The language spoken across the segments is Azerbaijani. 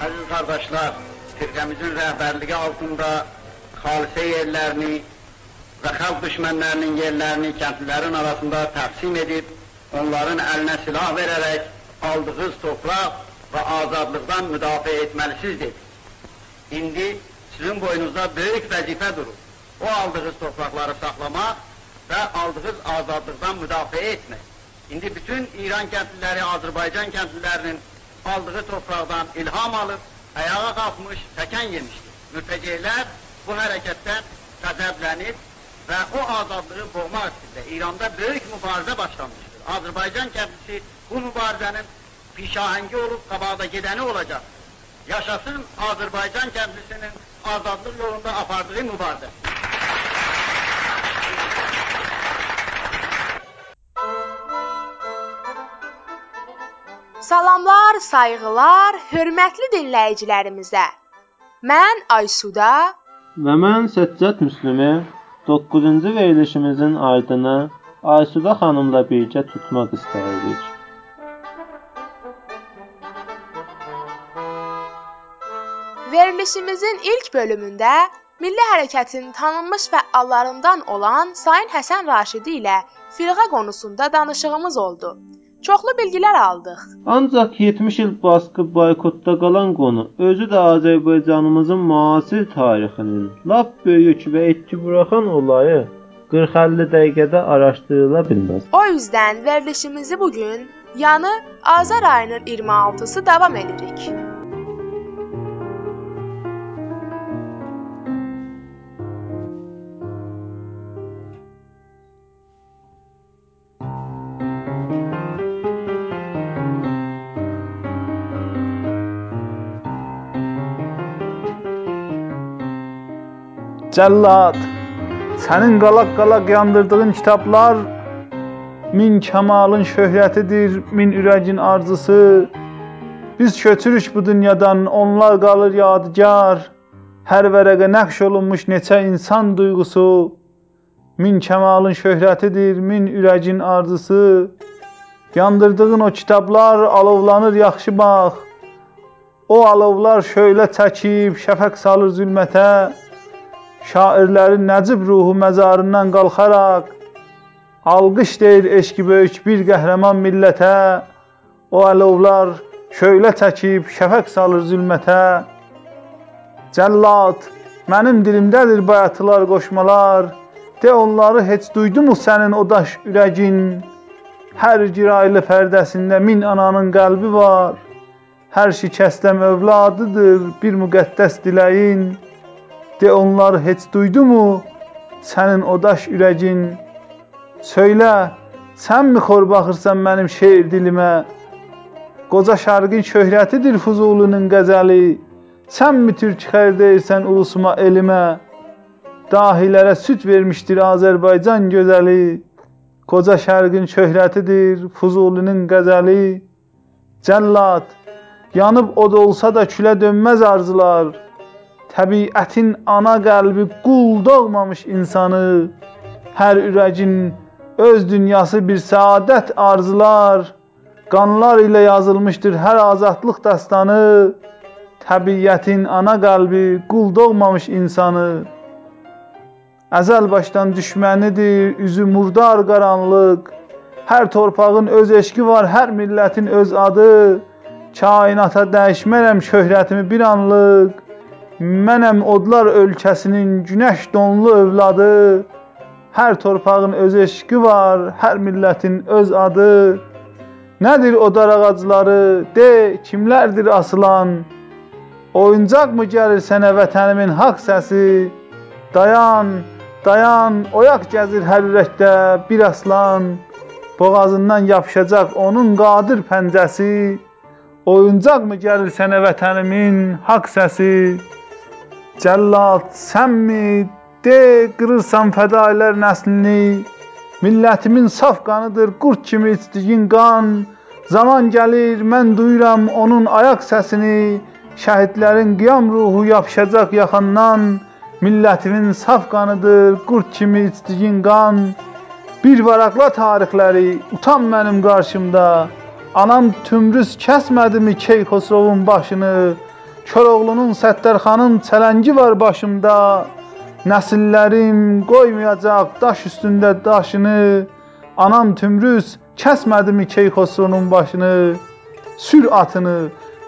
Əziz qardaşlar, firqəmizin rəhbərliyi altında xalisə yerlərini və xalq düşmənlərinin yerlərini kəndlilərin arasında təqsim edib, onların əlinə silah verərək aldığınız torpaq və azadlıqdan müdafiə etməlisiniz dedi. İndi sizin boynunuzda böyük vəzifə durur. O aldığınız torpaqları saxlamaq və aldığınız azadlıqdan müdafiə etmək. İndi bütün İran kəndliləri, Azərbaycan kəndlilərinin aldığı torpaqdan ilham alıb, ayağa qalxmış, təkən yemişdir. Mürtəceylər bu hərəkətdən qəzəblənib və o azadlığı boğmaq istəyirlər. İranda böyük mübarizə başlanmışdır. Azərbaycan kəndlisi bu mübarizənin pişahəngi olub, qabaqda gedəni olacaq. Yaşasın Azərbaycan kəndlisinin azadlıq yolunda apardığı mübarizə. Salamlar, sayğılar, hörmətli dinləyicilərimizə. Mən Aysuda və mən Səccət Müslümü 9-cu verilişimizin ardını Aysuda xanımla birgə tutmaq istəyirik. Verilişimizin ilk bölümündə Milli Hərəkətin tanınmış fəallarından olan Sayın Həsən Raşidi ilə firqa qonusunda danışığımız oldu. Çoxlu bilgilər aldıq. Ancaq 70 il baskı boykotda qalan qonu özü də Azərbaycanımızın müasir tarixinin lap böyük və etki buraxan olayı 40-50 dəqiqədə araşdırıla bilməz. O yüzdən verilişimizi bu gün, yəni Azar ayının 26-sı davam edirik. Cəllad, sənin qalaq-qalaq yandırdığın kitablar min kəmalın şöhrətidir, min ürəyin arzusu. Biz köçürük bu dünyadan, onlar qalır yadigar. Hər vərəqə nəqş olunmuş neçə insan duyğusu. Min kəmalın şöhrətidir, min ürəyin arzusu. Yandırdığın o kitablar alovlanır yaxşı bax. O alovlar şöylə çəkib şəfəq salır zülmətə. Şairlərin nəcib ruhu məzarından qalxaraq alqış deyir eşqi böyük bir qəhrəman millətə. O əlovlar şöylə çəkib şəfəq salır zülmətə. Cəllad, mənim dilimdədir bayatılar, qoşmalar. De onları heç duydumu sənin o daş ürəgin? Hər giraylı pərdəsində min ananın qəlbi var. Hər şikəstə övladıdır bir müqəddəs diləyin. De onlar heç duydumu sənin o daş ürəgin? Söylə, sənmi xor baxırsan mənim şeir dilimə? Qoca şərqin şöhrətidir Fuzulunun qəzəli. Sənmi türk xər deyirsən ulusuma elimə? Dahilərə süd vermişdir Azərbaycan gözəli. Qoca şərqin şöhrətidir Fuzulunun qəzəli. Cəllad, yanıb od olsa da külə dönməz arzular. Təbiətin ana qəlbi qul doğmamış insanı, hər ürəyin öz dünyası bir səadət arzular, qanlar ilə yazılmışdır hər azadlıq dastanı. Təbiətin ana qəlbi qul doğmamış insanı, əzəl başdan düşmənidir, üzü murdar qaranlıq. Hər torpağın öz eşqi var, hər millətin öz adı. Kainata dəyişmərəm şöhrətimi bir anlıq. Mənəm odlar ölkəsinin günəş donlu övladı. Hər torpağın öz eşqi var, hər millətin öz adı. Nədir o dar ağacları? De, kimlərdir asılan? Oyuncaq mı gəlir sənə vətənimin haqq səsi? Dayan, dayan, oyaq gəzir hər ürəkdə bir aslan. Boğazından yapışacaq onun qadir pəncəsi. Oyuncaq mı gəlir sənə vətənimin haqq səsi? Cəllad sənmi? De, qırırsan fədailər nəslini. Millətimin saf qanıdır qurd kimi içdiyin qan. Zaman gəlir, mən duyuram onun ayaq səsini. Şəhidlərin qiyam ruhu yapışacaq yaxandan. Millətimin saf qanıdır qurd kimi içdiyin qan. Bir varaqla tarixləri, utan mənim qarşımda. Anam tümrüz kəsmədimi Keyxosrovun başını? Koroğlunun Səttərxanın çələngi var başımda. Nəsillərim qoymayacaq daş üstündə daşını. Anam Tümrüz kəsmədimi Keyxosrunun başını. Sür atını,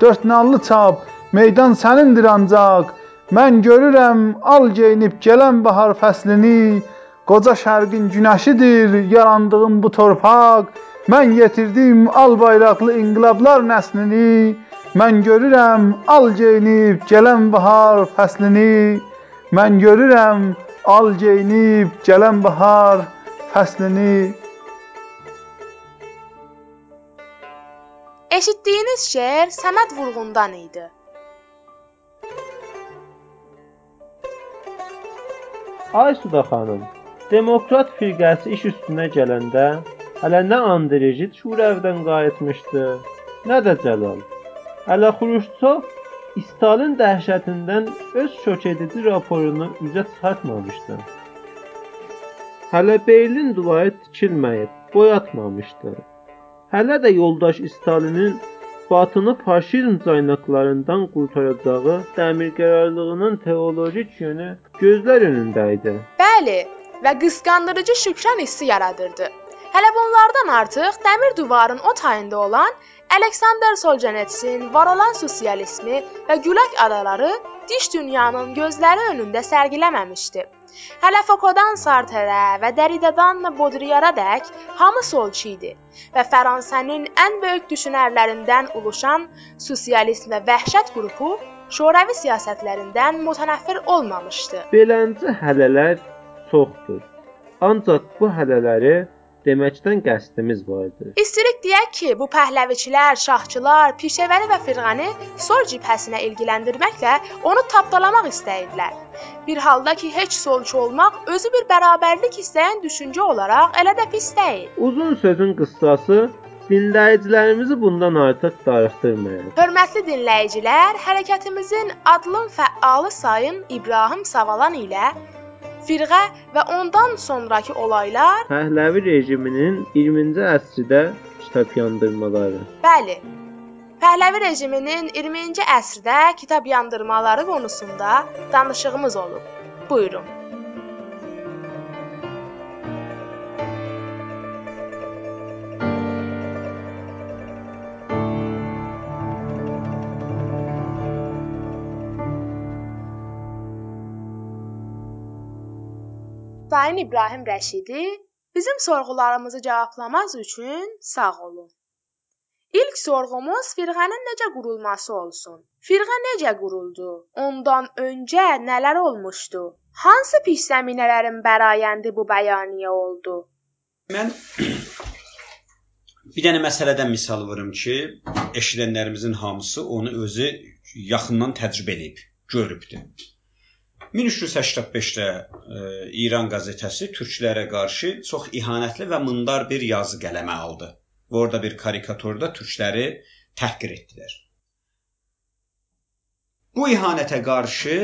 dörd nallı çap, meydan sənindir ancaq. Mən görürəm al geyinib gələn bahar fəslini. Qoca şərqin günəşidir yarandığım bu torpaq. Mən yetirdim al bayraqlı inqilablar nəslini. Mən görürəm al geyinib gələn bahar fəslini. Mən görürəm al geyinib gələn bahar fəslini. Eşitdiyiniz şeir Səməd Vurğundan idi. Ay Suda xanım, Demokrat firqəsi iş üstünə gələndə hələ nə Andrejit Şurəvdən qayıtmışdı, nə də Cəlal. Hələ Xruşçov Stalin dəhşətindən öz şok edici raporunu üzə çıxartmamışdı. Hələ Berlin divarı tikilməyib, boyatmamışdı. Hələ də yoldaş Stalinin Batını faşizm caynaqlarından qurtaracağı dəmir qərarlığının teologik yönü gözlər önündə idi. Bəli, və qısqandırıcı şükran hissi yaradırdı. Hələ bunlardan artıq dəmir divarın o tayında olan Aleksandr Soljenitsin var olan sosializmi və Gülag adaları diş dünyanın gözləri önündə sərgiləməmişdi. Hələ Foucault-dan Sartre-ə və Derrida-dan Baudrillard'a-dək hamı solçu idi və Fransənin ən böyük düşünərlərindən oluşan sosialist və vəhşət qrupu şoravi siyasətlərindən mütənəffir olmamışdı. Beləncə hələlər çoxdur. Ancaq bu hələləri deməkdən qəsdimiz vardı. İstirik deyək ki, bu pəhləviçilər, şahçılar, pişəvəri və firqəni sol cibhəsinə ilgiləndirməklə onu tapdalamaq istəyirdilər. Bir halda ki, heç solçu olmaq özü bir bərabərlik istəyən düşüncə olaraq elə də pis deyil. Uzun sözün qıssası dinləyicilərimizi bundan artıq darıxdırmayın. Hörmətli dinləyicilər, hərəkətimizin adlın fəalı sayın İbrahim Savalan ilə firqə və ondan sonrakı olaylar Pəhləvi rejiminin 20-ci əsrdə kitab yandırmaları. Bəli. Pəhləvi rejiminin 20-ci əsrdə kitab yandırmaları konusunda danışığımız olub. Buyurun. Sayın İbrahim Rəşidi bizim sorğularımızı cavablamaq üçün sağ olun. İlk sorğumuz firqənin necə qurulması olsun. Firqə necə quruldu? Ondan öncə nələr olmuşdu? Hansı pis zəminələrin bərayəndi bu bəyaniyyə oldu? Mən bir dənə məsələdən misal vurum ki, eşidənlərimizin hamısı onu özü yaxından təcrübə edib, görübdür. 1385-də e, İran qəzetəsi türklərə qarşı çox ihanətli və mındar bir yazı qələmə aldı. Və orada bir karikaturda türkləri təhqir etdilər. Bu ihanətə qarşı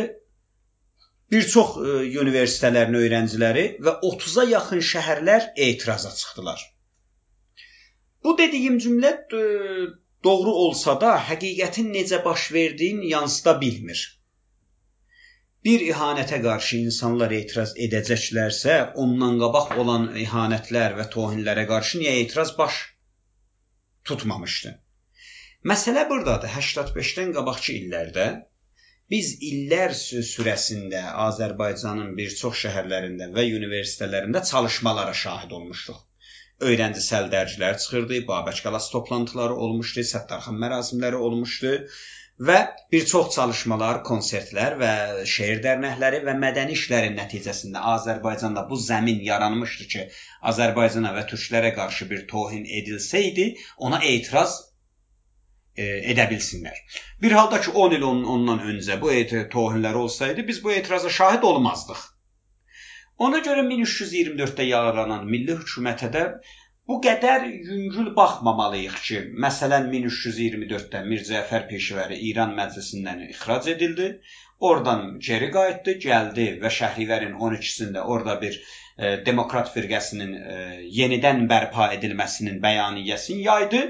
bir çox e, universitetlərin öyrənciləri və 30-a yaxın şəhərlər etiraza çıxdılar. Bu dediyim cümlə e, doğru olsa da, həqiqətin necə baş verdiyini yansıda bilmir bir ihanətə qarşı insanlar etiraz edəcəklərsə, ondan qabaq olan ihanətlər və tohinlərə qarşı niyə etiraz baş tutmamışdı? Məsələ burdadır. 85-dən qabaqçı illərdə biz illər sürəsində Azərbaycanın bir çox şəhərlərində və universitetlərində çalışmalara şahid olmuşduq. Öyrənci səl dərcilər çıxırdı, Babək qalası toplantıları olmuşdu, Səttarxan mərasimləri olmuşdu və bir çox çalışmalar, konsertlər və şeir dərnəkləri və mədəni işlərin nəticəsində Azərbaycanda bu zəmin yaranmışdı ki, Azərbaycana və türklərə qarşı bir tohin edilsəydi, ona etiraz e, edə bilsinlər. Bir halda ki 10 il on, ondan öncə bu tohinlər olsaydı, biz bu etiraza şahid olmazdıq. Ona görə 1324-də yaralanan milli hökumətə də Bu qədər yüngül baxmamalıyıq ki, məsələn 1324-də Mir Cəfər Peşəvəri İran məclisindən ixrac edildi. Oradan geri qayıtdı, gəldi və Şəhrivərin 12-sində orada bir e, demokrat firqəsinin e, yenidən bərpa edilməsinin bəyaniyəsini yaydı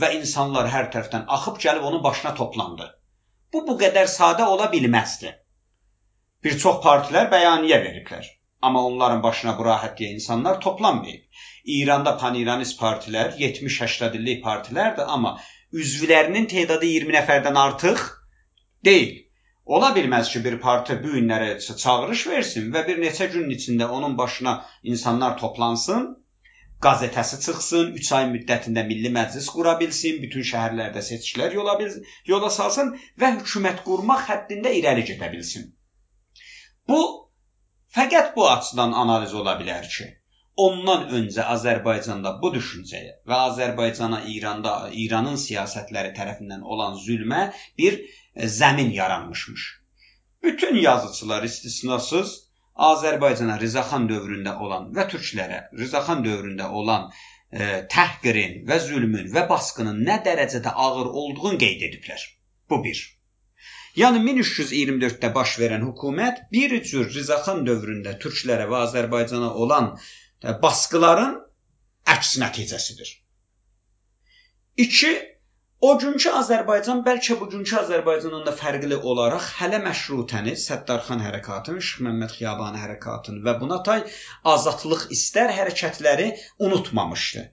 və insanlar hər tərəfdən axıb gəlib onun başına toplandı. Bu bu qədər sadə ola bilməzdi. Bir çox partilər bəyaniyyə veriblər. Amma onların başına bu rahatlıya insanlar toplanmayıb. İranda paniranist partilər 70-80 illik partilərdir, amma üzvlərinin tədadı 20 nəfərdən artıq deyil. Ola bilməz ki, bir parti bu günlərə çağırış versin və bir neçə günün içində onun başına insanlar toplansın qazetəsi çıxsın, 3 ay müddətində milli məclis qura bilsin, bütün şəhərlərdə seçkilər yola bil yola salsın və hökumət qurmaq həddində irəli gedə bilsin. Bu fəqət bu açıdan analiz ola bilər ki, ondan öncə Azərbaycanda bu düşüncəyə və Azərbaycana İranda İranın siyasətləri tərəfindən olan zülmə bir zəmin yaranmışmış. Bütün yazıçılar istisnasız Azərbaycana Rzaxan dövründə olan və türklərə Rzaxan dövründə olan e, təhqirin və zülmün və basqının nə dərəcədə ağır olduğunu qeyd ediblər. Bu bir. Yəni 1324-də baş verən hökumət bir cür Rzaxan dövründə türklərə və Azərbaycana olan e, basqıların əks nəticəsidir. 2 O günkü Azərbaycan bəlkə bugünkü Azərbaycandan da fərqli olaraq hələ məşrutəni, Səttarxan hərəkatını, Şıx Məmməd Xiyabanı hərəkatını və buna tay azadlıq istər hərəkətləri unutmamışdı.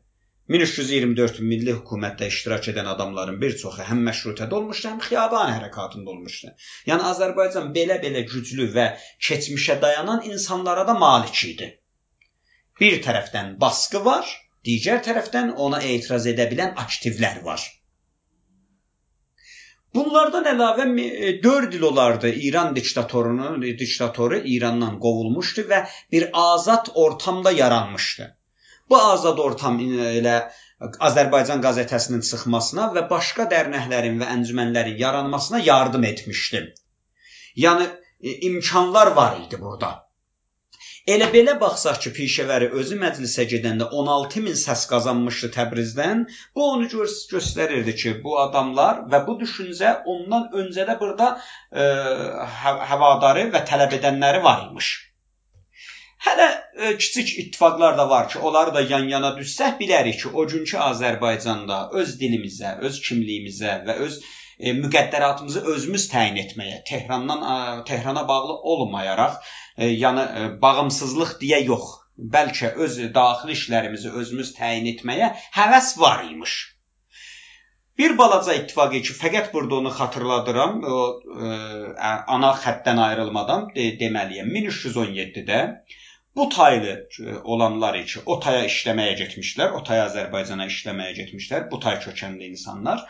1324 milli hökumətdə iştirak edən adamların bir çoxu həm məşrutədə olmuşdu, həm Xiyaban hərəkatında olmuşdu. Yəni Azərbaycan belə-belə güclü və keçmişə dayanan insanlara da malik idi. Bir tərəfdən baskı var, digər tərəfdən ona etiraz edə bilən aktivlər var. Bunlardan əlavə 4 il olardı İran diktatorunun diktatoru İrandan qovulmuşdu və bir azad ortamda yaranmışdı. Bu azad ortam elə Azərbaycan qəzetəsinin çıxmasına və başqa dərnəklərin və əncümənlərin yaranmasına yardım etmişdi. Yəni imkanlar var idi burada. Elə belə baxsaq ki, Pişəvəri özü məclisə gedəndə 16 min səs qazanmışdı Təbrizdən. Bu onu gö göstərirdi ki, bu adamlar və bu düşüncə ondan öncə də burada e, həvadarı və tələb edənləri var imiş. Hələ e, kiçik ittifaqlar da var ki, onları da yan-yana düşsək bilərik ki, o günkü Azərbaycanda öz dilimizə, öz kimliyimizə və öz e, müqəddəratımızı özümüz təyin etməyə, Tehrandan Tehrana bağlı olmayaraq e, yəni e, bağımsızlıq deyə yox, bəlkə öz daxili işlərimizi özümüz təyin etməyə həvəs var imiş. Bir balaca ittifaqı ki, fəqət burada onu xatırladıram, o ə, e, ana xəttdən ayrılmadan de, deməliyəm. 1317-də bu taylı olanlar ki, o taya işləməyə getmişlər, o taya Azərbaycana işləməyə getmişlər, bu tay kökənli insanlar.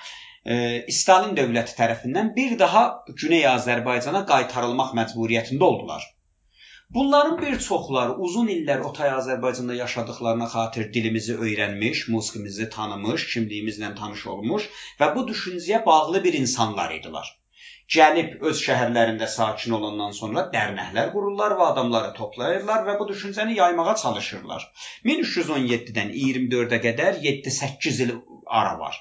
E, Stalin dövləti tərəfindən bir daha Güney Azərbaycana qaytarılmaq məcburiyyətində oldular. Bunların bir çoxları uzun illər Otay Azərbaycanda yaşadıklarına xatir dilimizi öyrənmiş, musiqimizi tanımış, kimliyimizlə tanış olmuş və bu düşüncəyə bağlı bir insanlar idilər. Gəlib öz şəhərlərində sakin olandan sonra dərnəklər qururlar və adamları toplayırlar və bu düşüncəni yaymağa çalışırlar. 1317-dən 24-ə qədər 7-8 il ara var.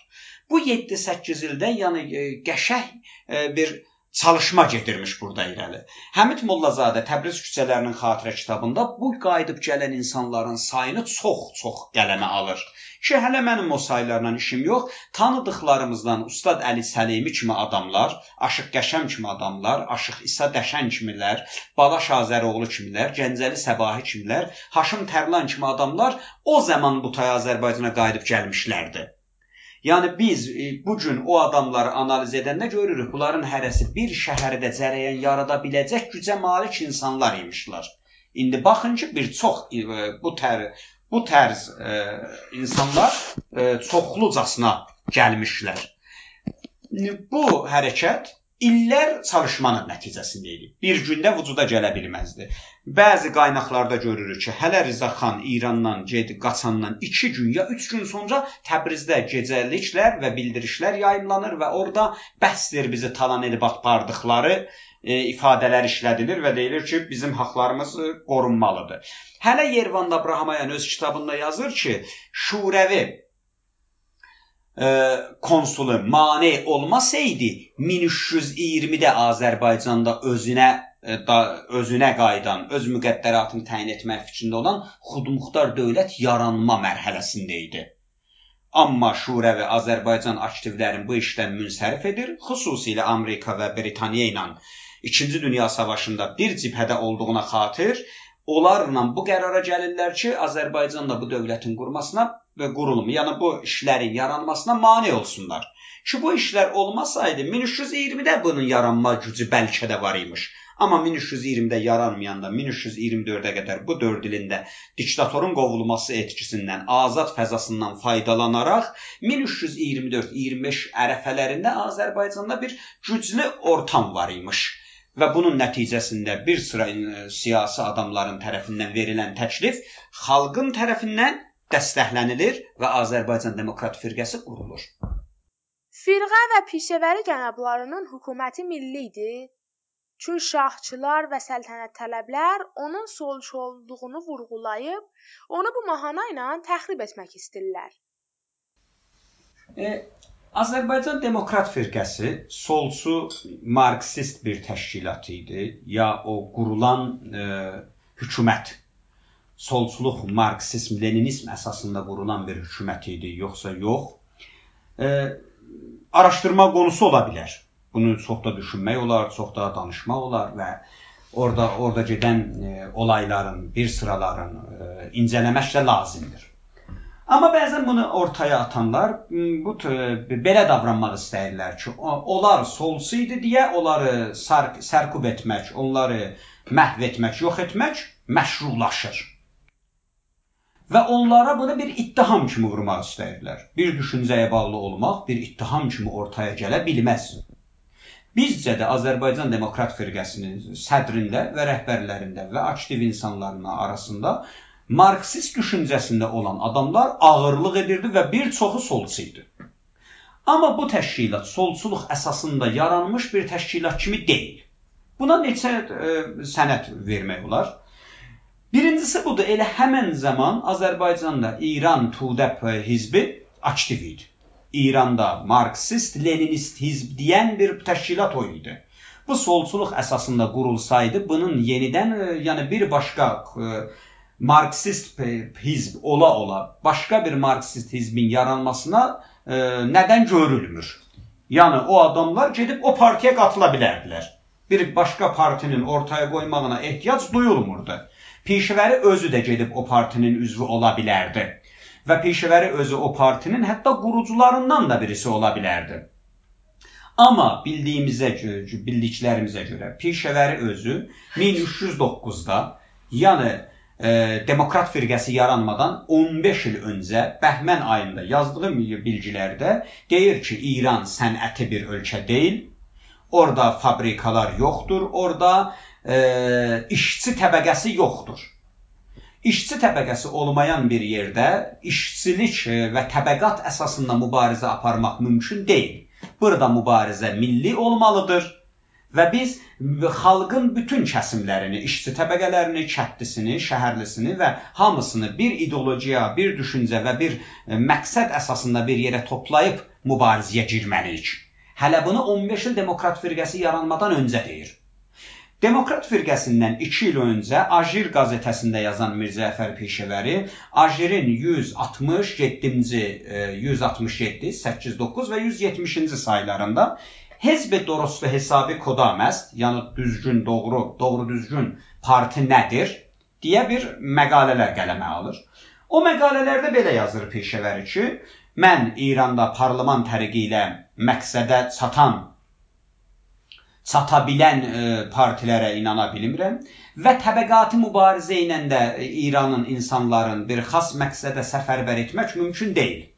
Bu 7-8 ildə yəni e, qəşəng e, bir çalışma gedirmiş burada irəli. Həmid Mollazadə Təbriz küçələrinin xatirə kitabında bu qayıdıb gələn insanların sayını çox-çox qələmə alır. Ki hələ mənim o saylarla işim yox, tanıdıqlarımızdan Ustad Əli Səlimi kimi adamlar, Aşıq Qəşəm kimi adamlar, Aşıq İsa Dəşən kimilər, Bala Şazəroğlu kimilər, Gəncəli Səbahi kimilər, Haşim Tərlan kimi adamlar o zaman bu tay Azərbaycana qayıdıb gəlmişlərdi. Yəni biz e, bu gün o adamları analiz edəndə görürük, bunların hərəsi bir şəhərdə cərəyan yarada biləcək gücə malik insanlar imişlər. İndi baxın ki, bir çox e, bu tər bu tərz e, insanlar e, çoxlucasına gəlmişlər. Bu hərəkət illər çalışmanın nəticəsində idi. Bir gündə vücuda gələ bilməzdi. Bəzi qaynaqlarda görürük ki, hələ Rza xan İrandan gedi qaçandan 2 gün ya 3 gün sonra Təbrizdə gecəliklər və bildirişlər yayımlanır və orada bəsdir bizi talan edib apardıqları e, ifadələr işlədilir və deyilir ki, bizim haqlarımız qorunmalıdır. Hələ Yervanda Abrahamayan öz kitabında yazır ki, Şurəvi e, konsulu mane olmasaydı 1320-də Azərbaycanda özünə da, özünə qayıdan, öz müqəddəratını təyin etmək fikrində olan xudmuxtar dövlət yaranma mərhələsində idi. Amma Şurə və Azərbaycan aktivlərin bu işdən münsərif edir, xüsusilə Amerika və Britaniya ilə 2-ci Dünya Savaşında bir cibhədə olduğuna xatir onlarla bu qərara gəlirlər ki, Azərbaycan da bu dövlətin qurmasına və qurulumu, yəni bu işlərin yaranmasına mane olsunlar. Ki bu işlər olmasaydı 1320-də bunun yaranma gücü bəlkə də var imiş. Amma 1320-də yaranmayanda 1324-ə qədər bu 4 ilində diktatorun qovulması etkisindən, azad fəzasından faydalanaraq 1324-25 ərəfələrində Azərbaycanda bir güclü ortam var imiş və bunun nəticəsində bir sıra siyasi adamların tərəfindən verilən təklif xalqın tərəfindən dəstəklənilir və Azərbaycan Demokrat Firqəsi qurulur. Firqə və pişəvəri cənablarının hökuməti milli idi. Çünki şahçılar və səltənət tələblər onun solçu olduğunu vurğulayıb, onu bu mahana ilə təxrib etmək istəyirlər. E, Azərbaycan Demokrat Firqəsi solçu marksist bir təşkilat idi, ya o qurulan e, hökumət solçuluq, marksizm, leninizm əsasında qurulan bir hökumət idi, yoxsa yox? E, araşdırma qonusu ola bilər. Bunu çox da düşünmək olar, çox da danışmaq olar və orada orada gedən e, olayların, bir sıraların e, incələmək də lazımdır. Amma bəzən bunu ortaya atanlar bu belə davranmaq istəyirlər ki, onlar solçu idi deyə onları sərkub etmək, onları məhv etmək, yox etmək məşrulaşır və onlara bunu bir ittiham kimi vurmaq istəyirlər. Bir düşüncəyə bağlı olmaq bir ittiham kimi ortaya gələ bilməz. Bizcə də Azərbaycan Demokrat Firqəsinin sədrində və rəhbərlərində və aktiv insanların arasında marksist düşüncəsində olan adamlar ağırlıq edirdi və bir çoxu solçu idi. Amma bu təşkilat solçuluq əsasında yaranmış bir təşkilat kimi deyil. Buna neçə e, sənəd vermək olar? Birincisi budur, elə həmən zaman Azərbaycanda İran Tudəp hizbi aktiv idi. İranda marksist, leninist hizb deyən bir təşkilat o idi. Bu solçuluq əsasında qurulsaydı, bunun yenidən, e, yəni bir başqa e, marksist hizb ola ola başqa bir marksist hizbin yaranmasına e, nədən görülmür? Yəni o adamlar gedib o partiyə qatıla bilərdilər. Bir başqa partinin ortaya qoymağına ehtiyac duyulmurdu. Pişəvəri özü də gedib o partinin üzvü ola bilərdi və Pişəvəri özü o partinin hətta qurucularından da birisi ola bilərdi. Amma bildiyimizə görə, bildiklərimizə görə Pişəvəri özü 1309-da, yəni e, Demokrat firqəsi yaranmadan 15 il öncə Bəhmən ayında yazdığı bilgilərdə deyir ki, İran sənəti bir ölkə deyil. Orada fabrikalar yoxdur, orada işçi təbəqəsi yoxdur. İşçi təbəqəsi olmayan bir yerdə işçilik və təbəqat əsasında mübarizə aparmaq mümkün deyil. Burada mübarizə milli olmalıdır və biz xalqın bütün kəsimlərini, işçi təbəqələrini, kəndlisini, şəhərlisini və hamısını bir ideologiya, bir düşüncə və bir e, məqsəd əsasında bir yerə toplayıb mübarizəyə girməliyik. Hələ bunu 15 il demokrat firqəsi yaranmadan öncə deyir. Demokrat firqəsindən 2 il öncə Ajir qəzetəsində yazan Mirzəcəfər Peşəvəri Ajirin 167-ci 167, 89 və 170-ci saylarında Hezb Dorostu hesabı kodaməst, yəni düzgün, doğru, doğru düzgün parti nədir deyə bir məqalələr qələmə alır. O məqalələrdə belə yazır Peşəvəri ki, mən İranda parlament tərqi ilə məqsədə çatan çata bilən e, partilərə inana bilmirəm və təbəqati mübarizə ilə də e, İranın insanların bir xas məqsədə səfərbər etmək mümkün deyil.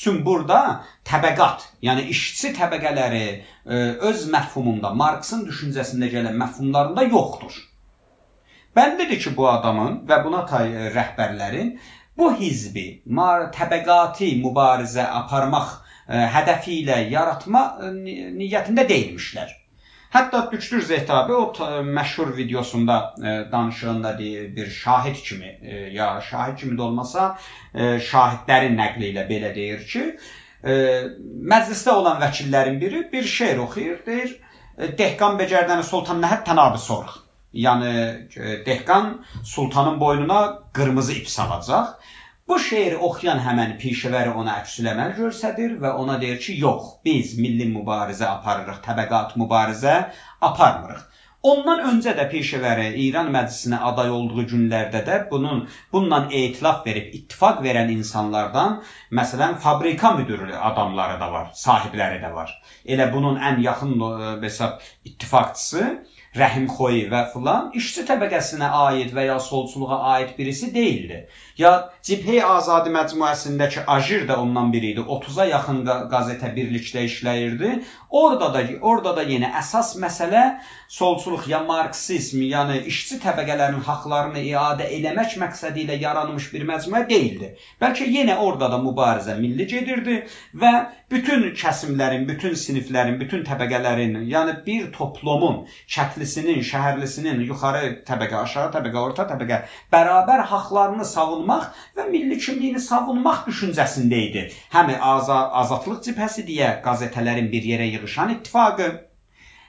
Çünki burada təbəqat, yəni işçi təbəqələri e, öz məfhumunda, Marksın düşüncəsində gələn məfhumlarında yoxdur. Bəllidir ki, bu adamın və buna tay rəhbərlərin bu hizbi təbəqati mübarizə aparmaq hədəfi ilə yaratma niyyətində deyilmişlər. Hətta Dükdür Zehtabi o məşhur videosunda e, danışığında deyir, bir şahid kimi e, ya şahid kimi də olmasa e, şahidlərin nəqli ilə belə deyir ki, e, məclisdə olan vəkillərin biri bir şeir oxuyur, deyir, e, Dehqan becərdəni sultan nəhət tənabi sorux. Yəni e, Dehqan sultanın boynuna qırmızı ip salacaq. Bu şeiri oxuyan həmən pişəvəri ona əksüləməl göstərir və ona deyir ki, yox, biz milli mübarizə aparırıq, təbəqat mübarizə aparmırıq. Ondan öncə də Pişəvəri İran məclisinə aday olduğu günlərdə də bunun bununla etilaf verib ittifaq verən insanlardan, məsələn, fabrika müdürü adamları da var, sahibləri də var. Elə bunun ən yaxın hesab ittifaqçısı Rəhimxoy və filan işçi təbəqəsinə aid və ya solçuluğa aid birisi deyildi. Ya Cibhey Azadi məcmuəsindəki Ajir də ondan biri idi. 30-a yaxın qəzetə birlikdə işləyirdi. Orada da orada da yenə əsas məsələ solçuluq ya marksizm, yəni işçi təbəqələrinin haqqlarını iadə eləmək məqsədi ilə yaranmış bir məcmuə deyildi. Bəlkə yenə orada da mübarizə milli gedirdi və bütün kəsimlərin, bütün siniflərin, bütün təbəqələrin, yəni bir toplumun şəhərlisinin, şəhərlisinin yuxarı təbəqə, aşağı təbəqə, orta təbəqə bərabər haqqlarını savunmaq və milli kimliyini savunmaq düşüncəsində idi. Həm azadlıq cibhəsi deyə qəzetələrin bir yerə yığışan ittifaqı,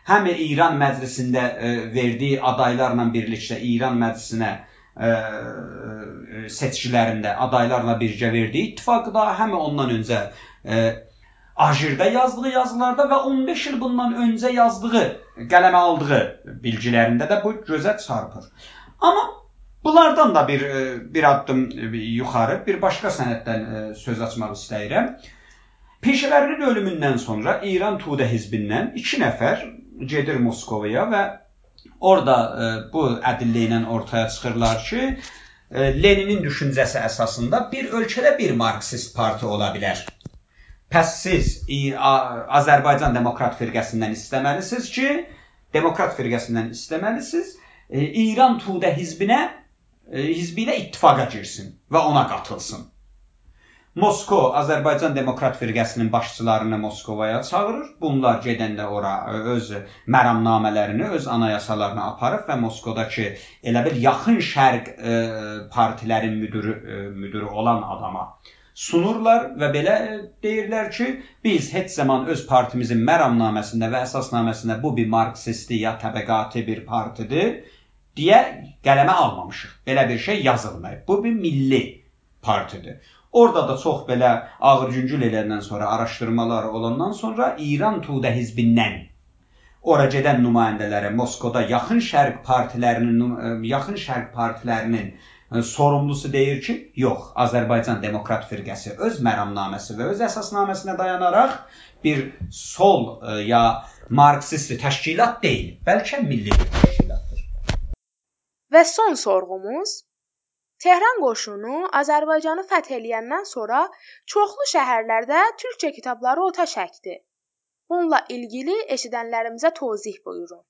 həm İran məclisində e, verdiyi adaylarla birlikdə İran məclisinə ə, e, seçkilərində adaylarla birgə verdiyi ittifaqı da, həm ondan öncə e, Ajirdə yazdığı yazılarda və 15 il bundan öncə yazdığı, qələmə aldığı bilgilərində də bu gözə çarpır. Amma bunlardan da bir bir addım yuxarı bir başqa sənəddən söz açmaq istəyirəm. Peşəvərinin ölümündən sonra İran Tudə hizbindən 2 nəfər gedir Moskovaya və orada bu ədillə ilə ortaya çıxırlar ki, Leninin düşüncəsi əsasında bir ölkədə bir marksist parti ola bilər. Pəs siz Azərbaycan Demokrat firqəsindən istəməlisiniz ki, Demokrat firqəsindən istəməlisiniz, e, İran Tudə hizbinə e, hizbi ilə ittifaqa girsin və ona qatılsın. Moskva Azərbaycan Demokrat firqəsinin başçılarını Moskovaya çağırır. Bunlar gedəndə ora e, öz məramnamələrini, öz anayasalarını aparıb və Moskodakı elə bir yaxın şərq partilərin müdürü müdürü olan adama sunurlar və belə deyirlər ki, biz heç zaman öz partimizin məramnaməsində və əsasnaməsində bu bir marksisti ya təbəqati bir partidir deyə qələmə almamışıq. Belə bir şey yazılmayıb. Bu bir milli partidir. Orada da çox belə ağır güngül eləyəndən sonra, araşdırmalar olandan sonra İran Tudə hizbindən ora gedən nümayəndələrə Moskvada yaxın şərq partilərinin yaxın şərq partilərinin sorumlusu deyir ki, yox, Azərbaycan Demokrat firqəsi öz məramnaməsi və öz əsasnaməsinə dayanaraq bir sol ya marksist təşkilat deyil, bəlkə milli bir təşkilatdır. Və son sorğumuz Tehran qoşunu Azərbaycanı fəth eləyəndən sonra çoxlu şəhərlərdə türkcə kitabları ota çəkdi. Bununla ilgili eşidənlərimizə tozih buyurun.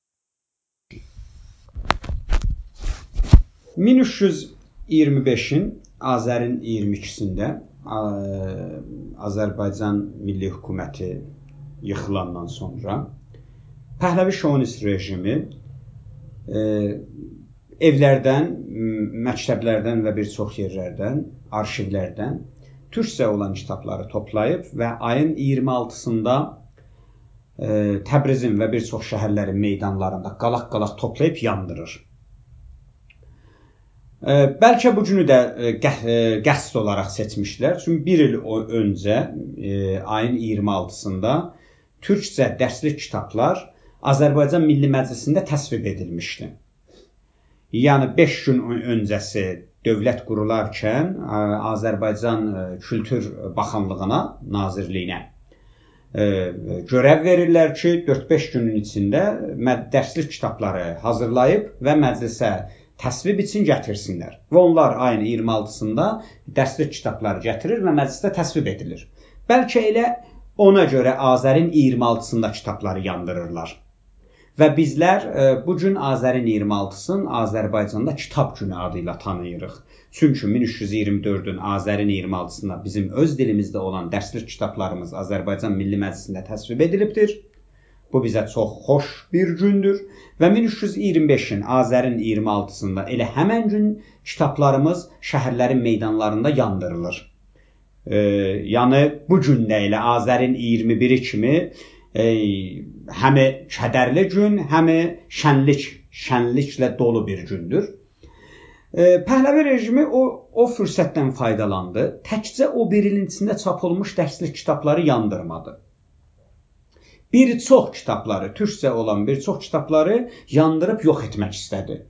1300 25-in Azərin 22-sində Azərbaycan Milli Hökuməti yıxılandan sonra Pəhləvi şovinist rejimi e, evlərdən, məktəblərdən və bir çox yerlərdən, arxivlərdən türkcə olan kitabları toplayıb və ayın 26-sında e, Təbrizin və bir çox şəhərlərin meydanlarında qalaq-qalaq toplayıb yandırır. Bəlkə bu günü də qəsd olaraq seçmişdilər. Çünki 1 il öncə ayın 26-sında türkcə dərslik kitablar Azərbaycan Milli Məclisində təsvib edilmişdi. Yəni 5 gün öncəsi dövlət qurularkən Azərbaycan Kültür Baxanlığına, Nazirliyinə görəv verirlər ki, 4-5 günün içində dərslik kitabları hazırlayıb və məclisə təsvib üçün gətirsinlər. Və onlar ayın 26-sında dərslik kitabları gətirir və məclisdə təsvib edilir. Bəlkə elə ona görə Azərin 26-sında kitabları yandırırlar. Və bizlər e, bu gün Azərin 26-sını Azərbaycanda Kitab Günü adı ilə tanıyırıq. Çünki 1324-ün Azərin 26-sında bizim öz dilimizdə olan dərslik kitablarımız Azərbaycan Milli Məclisində təsvib edilibdir. Bu bizə çox xoş bir gündür və 1325-in Azərin 26-sında elə həmən gün kitablarımız şəhərlərin meydanlarında yandırılır. E, yəni bu gün də elə Azərin 21-i kimi e, həm kədərli gün, həm şənlik, şənliklə dolu bir gündür. E, Pəhləvi rejimi o o fürsətdən faydalandı. Təkcə o bir ilin içində çap olunmuş dərslik kitabları yandırmadı. Bir çox kitabları, türkcə olan bir çox kitabları yandırıb yox etmək istədi.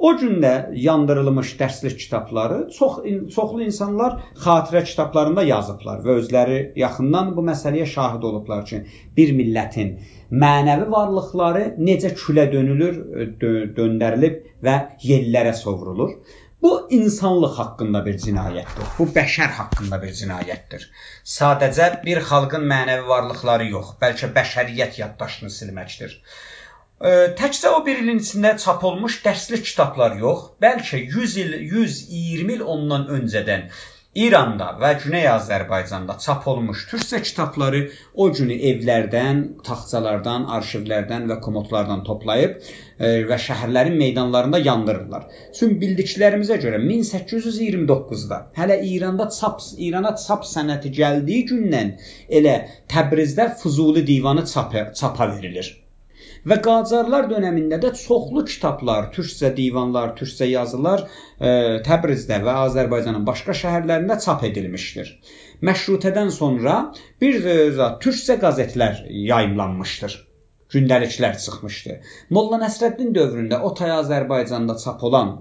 O gündə yandırılmış dərslik kitabları çox çoxlu insanlar xatirə kitablarında yazıblar və özləri yaxından bu məsələyə şahid olublar ki, bir millətin mənəvi varlıqları necə külə dönülür, dö döndərilib və yellərə sovrulur. Bu insanlıq haqqında bir cinayətdir. Bu bəşər haqqında bir cinayətdir. Sadəcə bir xalqın mənəvi varlıqları yox, bəlkə bəşəriyyət yaddaşını silməkdir. Təkcə o bir ilin içində çap olmuş dərslik kitablar yox, bəlkə 100 il, 120 il ondan öncədən İranda və Güney Azərbaycanda çap olmuş türkcə kitabları o günü evlərdən, taxtalardan, arxivlərdən və komodlardan toplayıb e, və şəhərlərin meydanlarında yandırırlar. Çünki bildiklərimizə görə 1829-da hələ İranda çap İrana çap sənəti gəldiyi gündən elə Təbrizdə Füzuli divanı çapa, çapa verilir. Və Qacarlar dövründə də çoxlu kitablar, türkcə divanlar, türkcə yazılar e, Təbrizdə və Azərbaycanın başqa şəhərlərində çap edilmişdir. Məşrutədən sonra bir türkcə qəzetlər yayımlanmışdır. Gündəliklər çıxmışdı. Molla Nəsrəddin dövründə o tay Azərbaycanda çap olan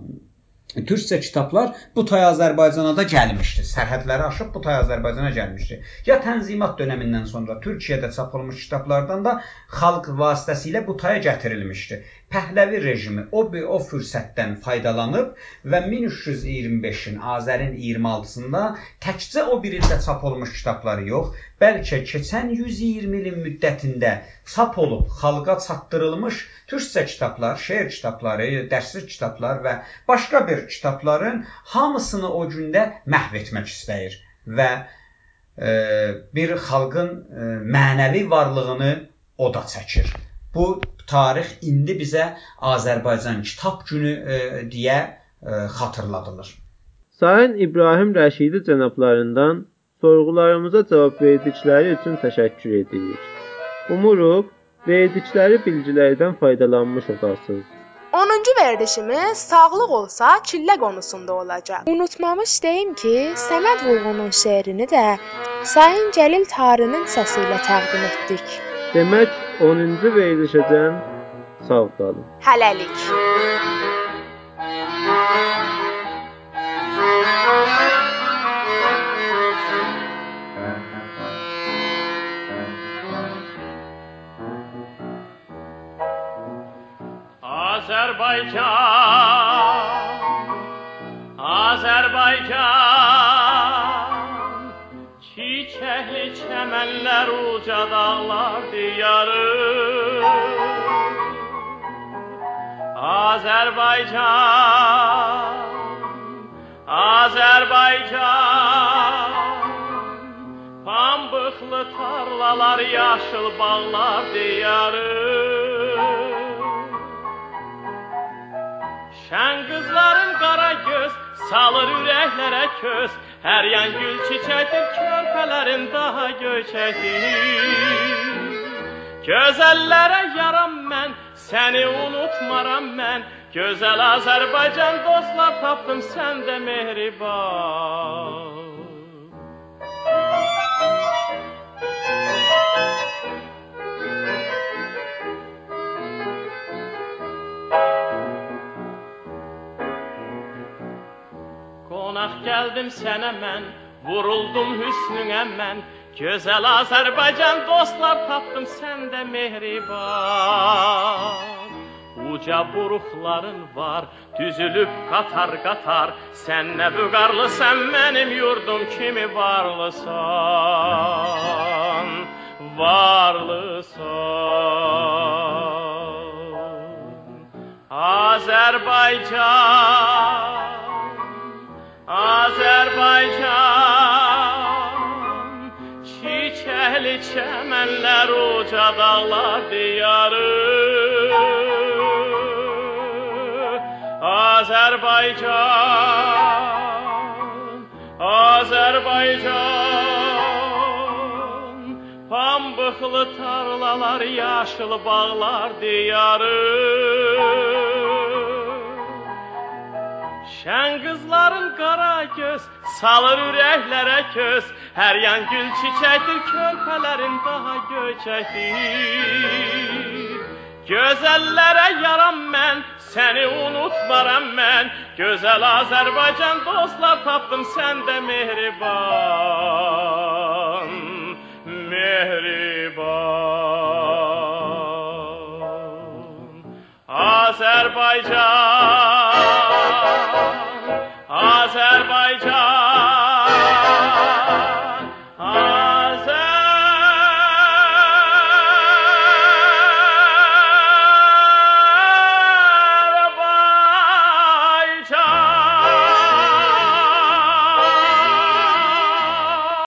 türkcə kitablar bu tay Azərbaycana da gəlmişdi. Sərhədləri aşıb bu tay Azərbaycana gəlmişdi. Ya Tənzimat dövründən sonra Türkiyədə çap olunmuş kitablardan da xalq vasitəsilə bu taya gətirilmişdi. Pəhləvi rejimi o fürsətdən faydalanıb və 1325-in Azərin 26-sında təkcə o bir ildə çap olmuş kitabları yox, bəlkə keçən 120 ilin müddətində çap olub xalqa çatdırılmış türkcə kitablar, şeir kitabları, dərslik kitablar və başqa bir kitabların hamısını o gündə məhv etmək istəyir və e, bir xalqın e, mənəvi varlığını o da çəkir. Bu tarix indi bizə Azərbaycan Kitab Günü e, deyə e, xatırladılır. Sayın İbrahim Rəşidi cənablarından sorğularımıza cavab verdikləri üçün təşəkkür edirik. Umuruq verdikləri bilgilərdən faydalanmış olasınız. 10-cu verilişimiz sağlıq olsa çillə qonusunda olacaq. Unutmamış deyim ki, Səməd Vurğunun şeirini də Sayın Cəlil Tarinin səsi ilə təqdim etdik. Demək 10-cu verilişəcən sağ qalın. Hələlik. Azərbaycan Azərbaycan Çəmənlər uca dağlar diyarı. Azərbaycan Azərbaycan Pambıqlı tarlalar, yaşıl bağlar diyarı. Şən qızların qara göz salır ürəklərə köz Hər yan gül çiçəkdir, körpələrin daha göçəkdir. Gözəllərə yaram mən, səni unutmaram mən. Gözəl Azərbaycan dostlar tapdım səndə mehriban. Qonaq gəldim sənə mən, vuruldum hüsnünə mən. Gözəl Azərbaycan dostlar tapdım səndə mehriban. Uca buruqların var, düzülüb qatar-qatar. Sən nə vüqarlısan, mənim yurdum kimi varlısan. Varlısan. Azərbaycan Azərbaycan Çiçəkli çəmənlər uca dağlar diyarı. Azərbaycan Azərbaycan Pambıqlı tarlalar, yaşıl bağlar diyarı Şən qızların qara göz salır ürəklərə köz. Hər yan gül çiçəkdir, körpələrin daha göçəkdir. Gözəllərə yaram mən, səni unutmaram mən. Gözəl Azərbaycan dostlar tapdım səndə mehriban. Mehriban. Azərbaycan